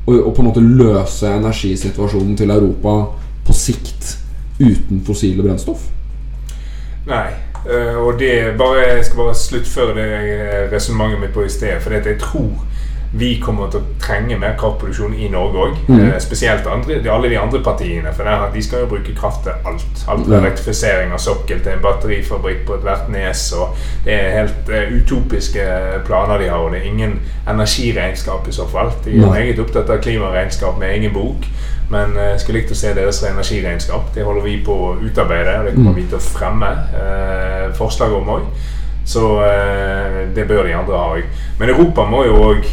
å, å på en måte løse energisituasjonen til Europa på sikt uten fossile brennstoff? Nei. Eh, og det bare, Jeg skal bare sluttføre det eh, resonnementet mitt på i sted. For jeg tror vi kommer til å trenge mer kraftproduksjon i Norge òg. Mhm. spesielt andre, de, alle de andre partiene. For der, de skal jo bruke kraft til alt. Alt fra Ja. elektrifisering av sokkel til en batterifabrikk på ethvert nes. Og det er helt eh, utopiske planer de har, og det er ingen energiregnskap i så fall. De er Nei. meget opptatt av klimaregnskap med egen bok. Men jeg skulle likt å se deres energiregnskap. Det holder vi på å utarbeide, og det kommer Mm. vi til å fremme eh, forslag om òg. Så eh, det bør de andre ha òg. Men Europa må jo òg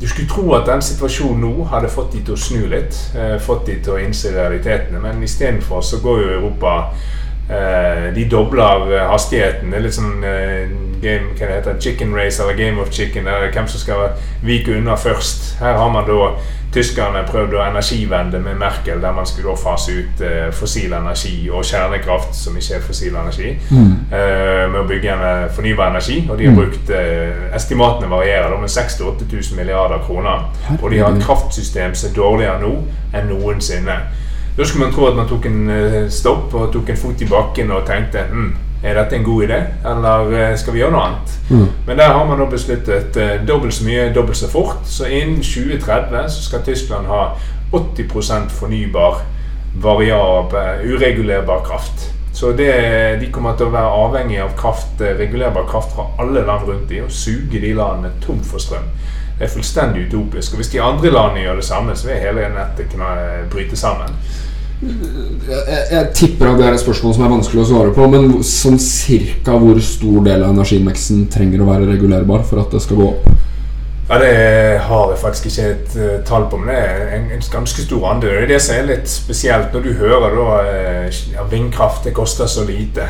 Du skulle tro at den situasjonen nå hadde fått de til å snu litt. Eh, fått de til å innse realitetene. Men istedenfor så går jo Europa De dobler eh, hastigheten. Det er litt sånn eh, game, hva det heter, chicken race eller game of chicken. Der hvem som skal vike unna først. Her har man da Tyskerne prøvd å energivende med Merkel, der man skulle fase ut eh, fossil energi og kjernekraft, som ikke er fossil energi, eh, med å bygge en eh, fornybar energi. Og de har Mm. brukt eh, Estimatene varierer da med 6000-8000 milliarder kroner. Og de har et kraftsystem som er dårligere nå enn noensinne. Da skulle man tro at man tok en eh, stopp og tok en fot i bakken og tenkte hm, er dette en god idé, eller eh, skal vi gjøre noe annet? Mm. Men der har man da besluttet eh, dobbelt så mye, dobbelt så fort. Så innen 2030 så skal Tyskland ha 80% fornybar, variabel, uregulerbar kraft. Så det, de kommer til å være avhengig av kraft, eh, regulerbar kraft fra alle land rundt dem, og suge de landene tom for strøm. Er fullstendig utopisk. Og hvis de andre landene gjør det samme, så vil hele nettet kunne eh, bryte sammen. Jeg, jeg, jeg tipper at det er et spørsmål som er vanskelig å svare på, men sånn cirka hvor stor del av energimiksen trenger å være regulerbar for at det skal gå opp? Ja, Det har jeg faktisk ikke et eh, tall på, men det er en, en ganske stor andel. Det er det som er litt spesielt når du hører da eh, ja, vindkraft det koster så lite.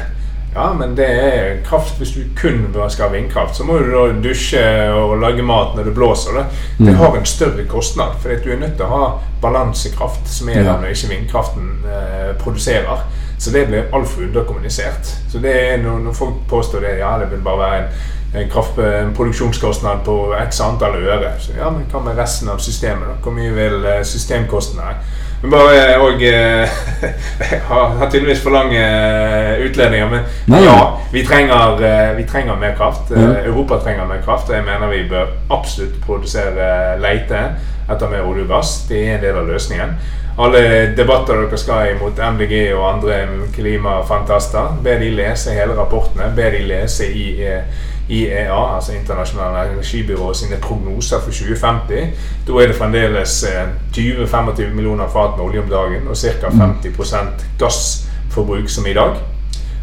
Ja, men det er kraft hvis du kun skal ha vindkraft. Så må du da dusje og lage mat når det blåser. Det, det Mm. har en større kostnad, for du er nødt til å ha balansekraft som er der når ikke vindkraften eh, produserer. Så det blir altfor underkommunisert. Så det er når, når folk påstår det, ja, det vil bare være en, en, kraft, en produksjonskostnad på x antall øre. Så ja, men hva med resten av systemet? da? Hvor mye vil eh, systemkostnadene Men bare òg eh, Jeg har, tydeligvis for lange eh, utledninger, men Nei. ja, vi trenger, eh, vi trenger mer kraft. Eh. Europa trenger mer kraft, og jeg mener vi bør absolutt produsere leite etter mer olje og gass. Det er en del av løsningen. Alle debatter dere skal i mot MDG og andre klimafantaster, be de lese hele rapportene. Be de lese i eh, IEA, altså Internasjonale energibyrå, sine prognoser for 2050. Da er det fremdeles eh, 20-25 millioner fat med olje om dagen og ca. 50% gassforbruk som i dag.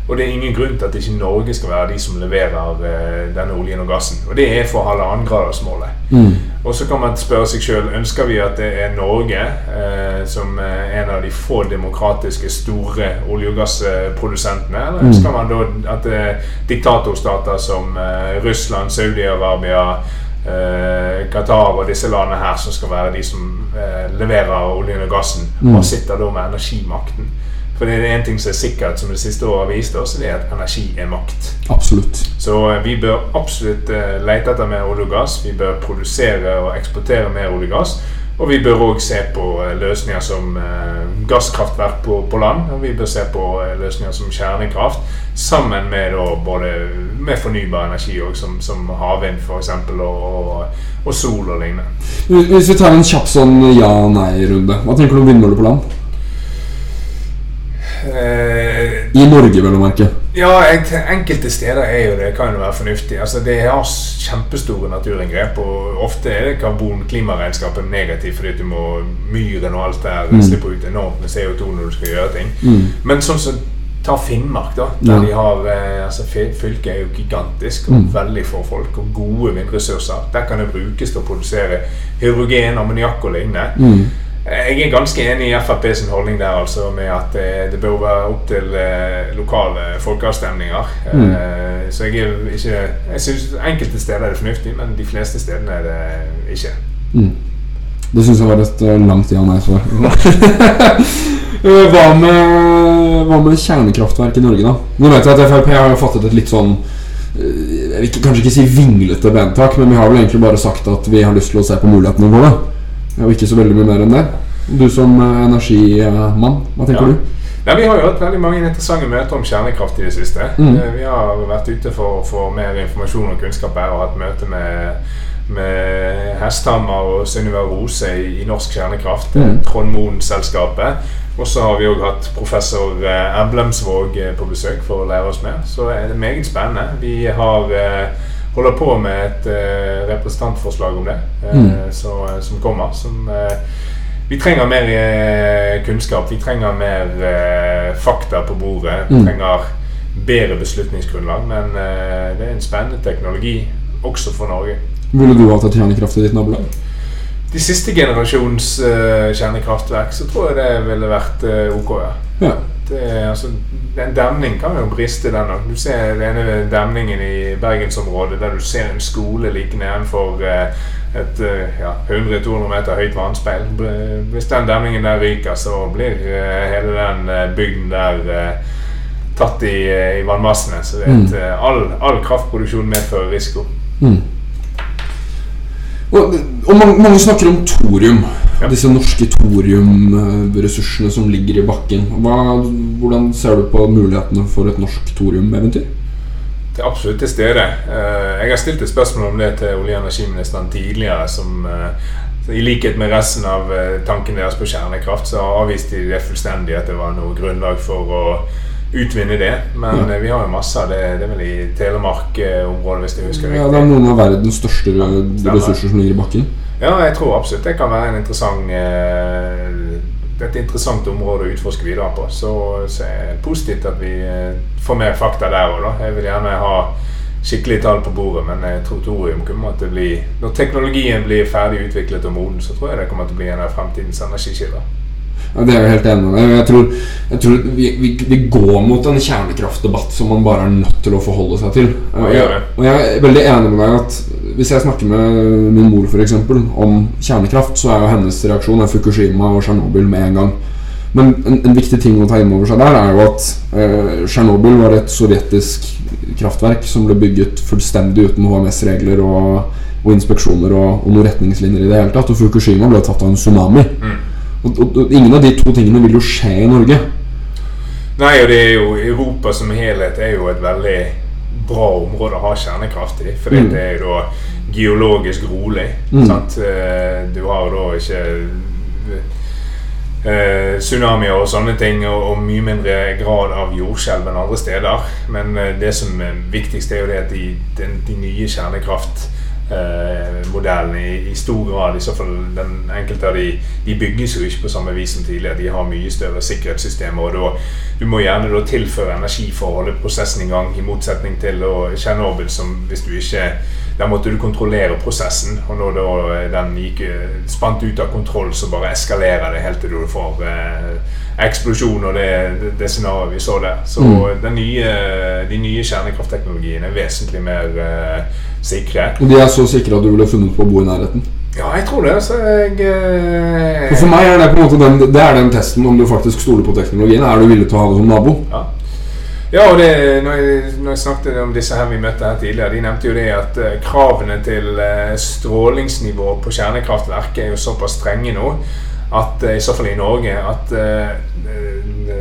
Og det er ingen grunn til at ikke Norge skal være de som leverer eh, denne oljen og gassen. Og det er for halvannengradersmålet. Mm. Og så kan man spørre seg sjøl ønsker vi at det er Norge eh, som er en av de få demokratiske store olje- og gassprodusentene, eller ønsker man da at er diktatorstater som eh, Russland, Saudi-Arabia, eh, Qatar og disse landene her som skal være de som eh, leverer oljen og gassen, og sitter da med energimakten? For det er en ting som er sikkert, som det siste året har vist oss, det er at energi er makt. Absolutt. Så eh, vi bør absolutt eh, lete etter mer olje og gass. Vi bør produsere og eksportere mer olje og gass. Og vi bør òg se på eh, løsninger som gasskraftverk på, på land. Og vi bør se på løsninger som kjernekraft, sammen med både med fornybar energi òg, som, som havvind f.eks. Og, og, og sol og lignende. Hvis vi tar en kjapp sånn ja-nei-runde, hva tenker du om vindmøller på land? Eh, I Norge, vel å merke. Ja, enkelte steder er jo det, kan jo være fornuftig. Altså, det har kjempestore naturinngrep, og ofte er det karbon-klimaregnskapet negativt fordi du må myren og alt der Mm. slippe ut enormt med CO2 når du skal gjøre ting. Mm. Men sånn som ta Finnmark, da. Der Ja. de har eh, altså Fylket er jo gigantisk og Mm. veldig få folk og gode vindressurser. Der kan det brukes til å produsere hydrogen, ammoniakk og lignende. Mm. Jeg er ganske enig i Frp sin holdning der, altså, med at eh, det bør være opp til eh, lokale folkeavstemninger. Mm. Eh, så jeg er ikke Jeg syns enkelte steder er det fornuftig, men de fleste stedene er det ikke. Mm. Det syns jeg var et langt ja-nei-svar. Hva, med, hva med kjernekraftverk i Norge, da? Nå vet jeg at Frp har fattet et litt sånn Jeg vil kanskje ikke si vinglete bentak, men vi har vel egentlig bare sagt at vi har lyst til å se på mulighetene våre. Og ikke så veldig mye mer enn det. Du som eh, energimann, hva tenker Ja. du? Ja, vi har jo hatt veldig mange interessante møter om kjernekraft i det siste. Mm. Eh, Vi har vært ute for å få mer informasjon og kunnskap her og hatt møte med, med Hesthammer og Sunniva Rose i, i Norsk Kjernekraft, Mm. mm. Trond Moen-selskapet. Og så har vi òg hatt professor Emblemsvåg eh, på besøk for å lære oss mer. Så er det meget spennende. Vi har eh, holder på med et uh, representantforslag om det uh, Mm. så, som kommer. Som uh, vi trenger mer eh, kunnskap. Vi trenger mer eh, fakta på bordet. Vi Mm. trenger bedre beslutningsgrunnlag. Men eh, det er en spennende teknologi også for Norge. Ville du hatt et kjernekraft i ditt nabolag? De siste generasjons eh, kjernekraftverk så tror jeg det ville vært eh, ok. ja. Det, er, altså, en demning kan jo briste, den òg. Du ser den ene demningen i bergensområdet der du ser en skole like nedenfor eh, et eh, ja, 100-200 meter høyt vannspeil. Hvis den demningen der ryker, så blir eh, hele den eh, bygden der eh, tatt i, eh, i vannmassene. Så det et, eh, all, all kraftproduksjon medfører risiko. Mm. Og, og mange, mange snakker om thorium. Ja. Disse norske thoriumressursene som ligger i bakken. Hva, hvordan ser du på mulighetene for et norsk thoriumeventyr? Det er absolutt til stede. Eh, Jeg har stilt et spørsmål om det til olje- og energiministeren tidligere. som eh, I likhet med resten av eh, tanken deres på kjernekraft, så avviste de det fullstendig at det var noe grunnlag for å utvinne det. Men Ja. eh, vi har jo masse av det. Det er vel i Telemark-området, hvis jeg husker riktig. Ja, det er noen av verdens største stemmer. ressurser som ligger i bakken. Ja, jeg tror absolutt det kan være en interessant eh, et interessant område å utforske videre på. Så, så er det positivt at vi eh, får mer fakta der òg. Jeg vil gjerne ha skikkelige tall på bordet, men jeg tror thorium kommer til å bli Når teknologien blir ferdig utviklet og moden, så tror jeg det kommer til å bli en av fremtidens energikilder. Ja, det er jeg helt enig med. Jeg tror, jeg tror vi, vi, vi går mot en kjernekraftdebatt som man bare er nødt til å forholde seg til. Og jeg, og jeg er veldig enig med deg at hvis jeg snakker med min mor for eksempel, om kjernekraft, så er jo hennes reaksjon er Fukushima og Tsjernobyl med en gang. Men en, en viktig ting å ta inn over seg der er jo at eh, Tsjernobyl var et sovjetisk kraftverk som ble bygget fullstendig uten HMS-regler og, og inspeksjoner og, og noen retningslinjer i det hele tatt. Og Fukushima ble tatt av en tsunami. Mm. Og, og, og ingen av de to tingene vil jo skje i Norge. Nei, og det er jo Europa som helhet er jo et veldig bra område å ha kjernekraft i. Fordi Mm. det er jo da geologisk rolig. Mm. Sant? Eh, Du har da ikke eh, tsunamier og sånne ting, og, og mye mindre grad av jordskjelv enn andre steder. Men eh, det som er viktigst, er jo det at de, de, de nye kjernekraft eh, modellene i, i stor grad, i så fall den enkelte av de, de bygges jo ikke på samme vis som tidligere. De har mye større sikkerhetssystemer, og da, du må gjerne da tilføre energi for å holde prosessen i gang, i motsetning til å Tsjernobyl, som hvis du ikke Der måtte du kontrollere prosessen, og når da den gikk eh, spant ut av kontroll, så bare eskalerer det helt til du får eh, eksplosjon og det, det, det scenarioet vi så der. Så Mm. nye, de nye kjernekraftteknologiene er vesentlig mer uh, sikre. De er så sikre at du ville funnet på å bo i nærheten. Ja, jeg tror det. Så jeg uh, For, for meg er det på en måte den, det er den testen om du faktisk stoler på teknologien. Er du villig til å ha det som nabo? Ja, ja og det, når, jeg, når jeg snakket om disse her vi møtte her tidligere, de nevnte jo det at uh, kravene til uh, strålingsnivå på kjernekraftverket er jo såpass strenge nå at eh, i så fall i Norge at eh,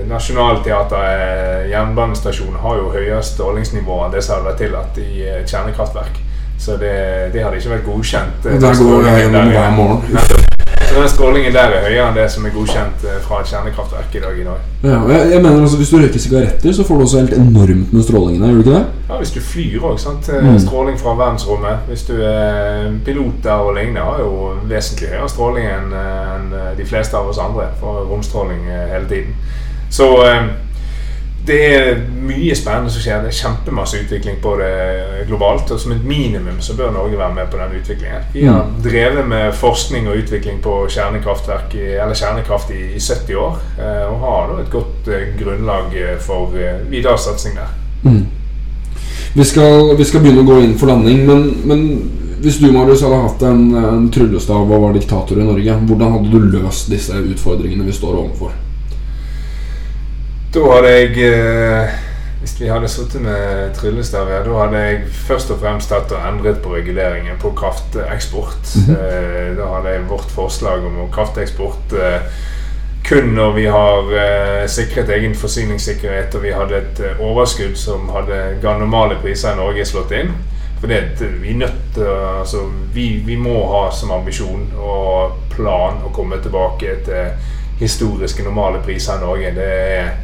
Nationaltheatret, jernbanestasjonen, har jo høyest strålingsnivå enn det som hadde vært tillatt i eh, kjernekraftverk. Så det, det hadde ikke vært godkjent. eh, Der går jeg gjennom hver morgen. Så den strålingen der er høyere enn det som er godkjent eh, fra et kjernekraftverk i dag i dag. Ja, jeg, jeg mener altså Hvis du røyker sigaretter, så får du også helt enormt med strålingen der, Gjør du ikke det? Ja, Hvis du flyr òg. Eh, Mm. Stråling fra verdensrommet. Hvis du er piloter og lignende, har jo vesentlig høyere stråling enn eh, de fleste av oss andre. For romstråling eh, hele tiden. Så eh, det er mye spennende som skjer. Det er kjempemasse utvikling på det globalt. Og som et minimum så bør Norge være med på den utviklingen. Vi har drevet med forskning og utvikling på kjernekraftverk i, eller kjernekraft i, i 70 år. eh, Og har da et godt eh, grunnlag eh, for videre satsing der. Vi skal, vi skal begynne å gå inn for landing, men, men hvis du Marius, hadde hatt en, en tryllestav og var diktator i Norge, hvordan hadde du løst disse utfordringene vi står overfor? Da hadde jeg eh, Hvis vi hadde sittet med tryllestaver, da hadde jeg først og fremst tatt og endret på reguleringen på krafteksport. eh, da hadde jeg vårt forslag om krafteksport eh, kun når vi har eh, sikret egen forsyningssikkerhet og vi hadde et overskudd som hadde ga normale priser i Norge slått inn. For det, vi nødt altså, vi, vi må ha som ambisjon og plan å komme tilbake til historiske normale priser i Norge. Det er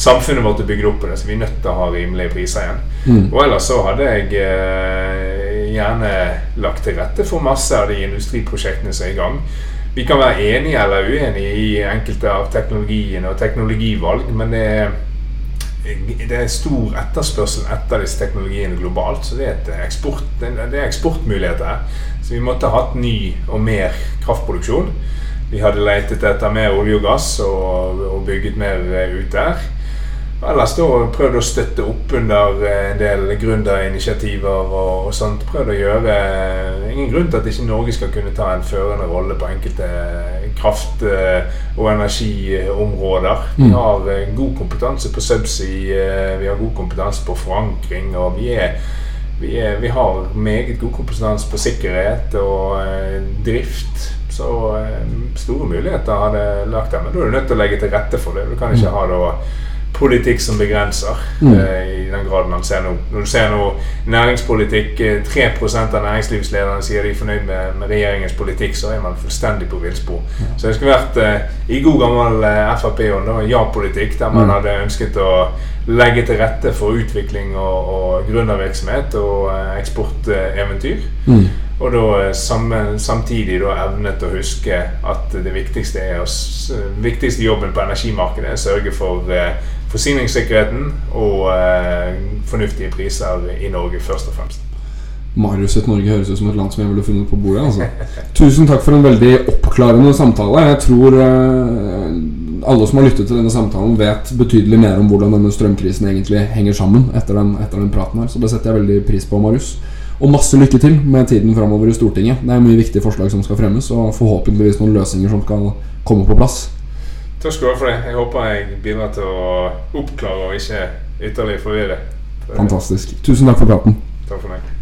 Samfunnet vårt er bygd opp på det, så vi er nødt til å ha rimelige priser igjen. Mm. Og ellers så hadde jeg eh, gjerne lagt til rette for masse av de industriprosjektene som er i gang. Vi kan være enige eller uenige i enkelte av teknologiene og teknologivalg, men det er, det er stor etterspørsel etter disse teknologiene globalt. Så det er, eksport, det er eksportmuligheter her. Så vi måtte ha hatt ny og mer kraftproduksjon. Vi hadde letet etter mer olje og gass og, og bygget mer eh, ut der. Ellers da prøvd å støtte opp under eh, en del gründerinitiativer og, og sånt. Prøvd å gjøre Ingen grunn til at ikke Norge skal kunne ta en førende rolle på enkelte kraft- eh, og energiområder. Vi Mm. har eh, god kompetanse på subsea, eh, vi har god kompetanse på forankring, og vi er vi, er, vi har meget god kompetanse på sikkerhet og eh, drift. Så eh, store muligheter har det lagt der. Men da er du nødt til å legge til rette for det. Du kan ikke ha da politikk som begrenser, Mm. eh, i den grad man ser nå. Når du ser nå næringspolitikk, eh, 3 av næringslivslederne sier de er fornøyd med, med regjeringens politikk, så er man fullstendig på villspor. Så det skulle vært eh, i god gammel eh, Frp-ånd, da, ja-politikk, der man Mm. hadde ønsket å legge til rette for utvikling og, og gründervirksomhet og eh, eksporteventyr. Mm. Og da eh, sammen, samtidig da evnet å huske at det viktigste, er å, viktigste jobben på energimarkedet er å sørge for eh, forsyningssikkerheten og eh, fornuftige priser i Norge først og fremst. Marius et Norge høres ut som et land som jeg ville funnet på bordet. Altså. Tusen takk for en veldig oppklarende samtale. Jeg tror eh, alle som har lyttet til denne samtalen, vet betydelig mer om hvordan denne strømkrisen egentlig henger sammen etter den, etter den praten her. Så det setter jeg veldig pris på, Marius. Og masse lykke til med tiden framover i Stortinget. Det er mye viktige forslag som skal fremmes, og forhåpentligvis noen løsninger som skal komme på plass. Takk skal du ha for det. Jeg håper jeg bidrar til å oppklare og ikke ytterligere forvirre. Fantastisk. Tusen takk for praten. Takk for meg.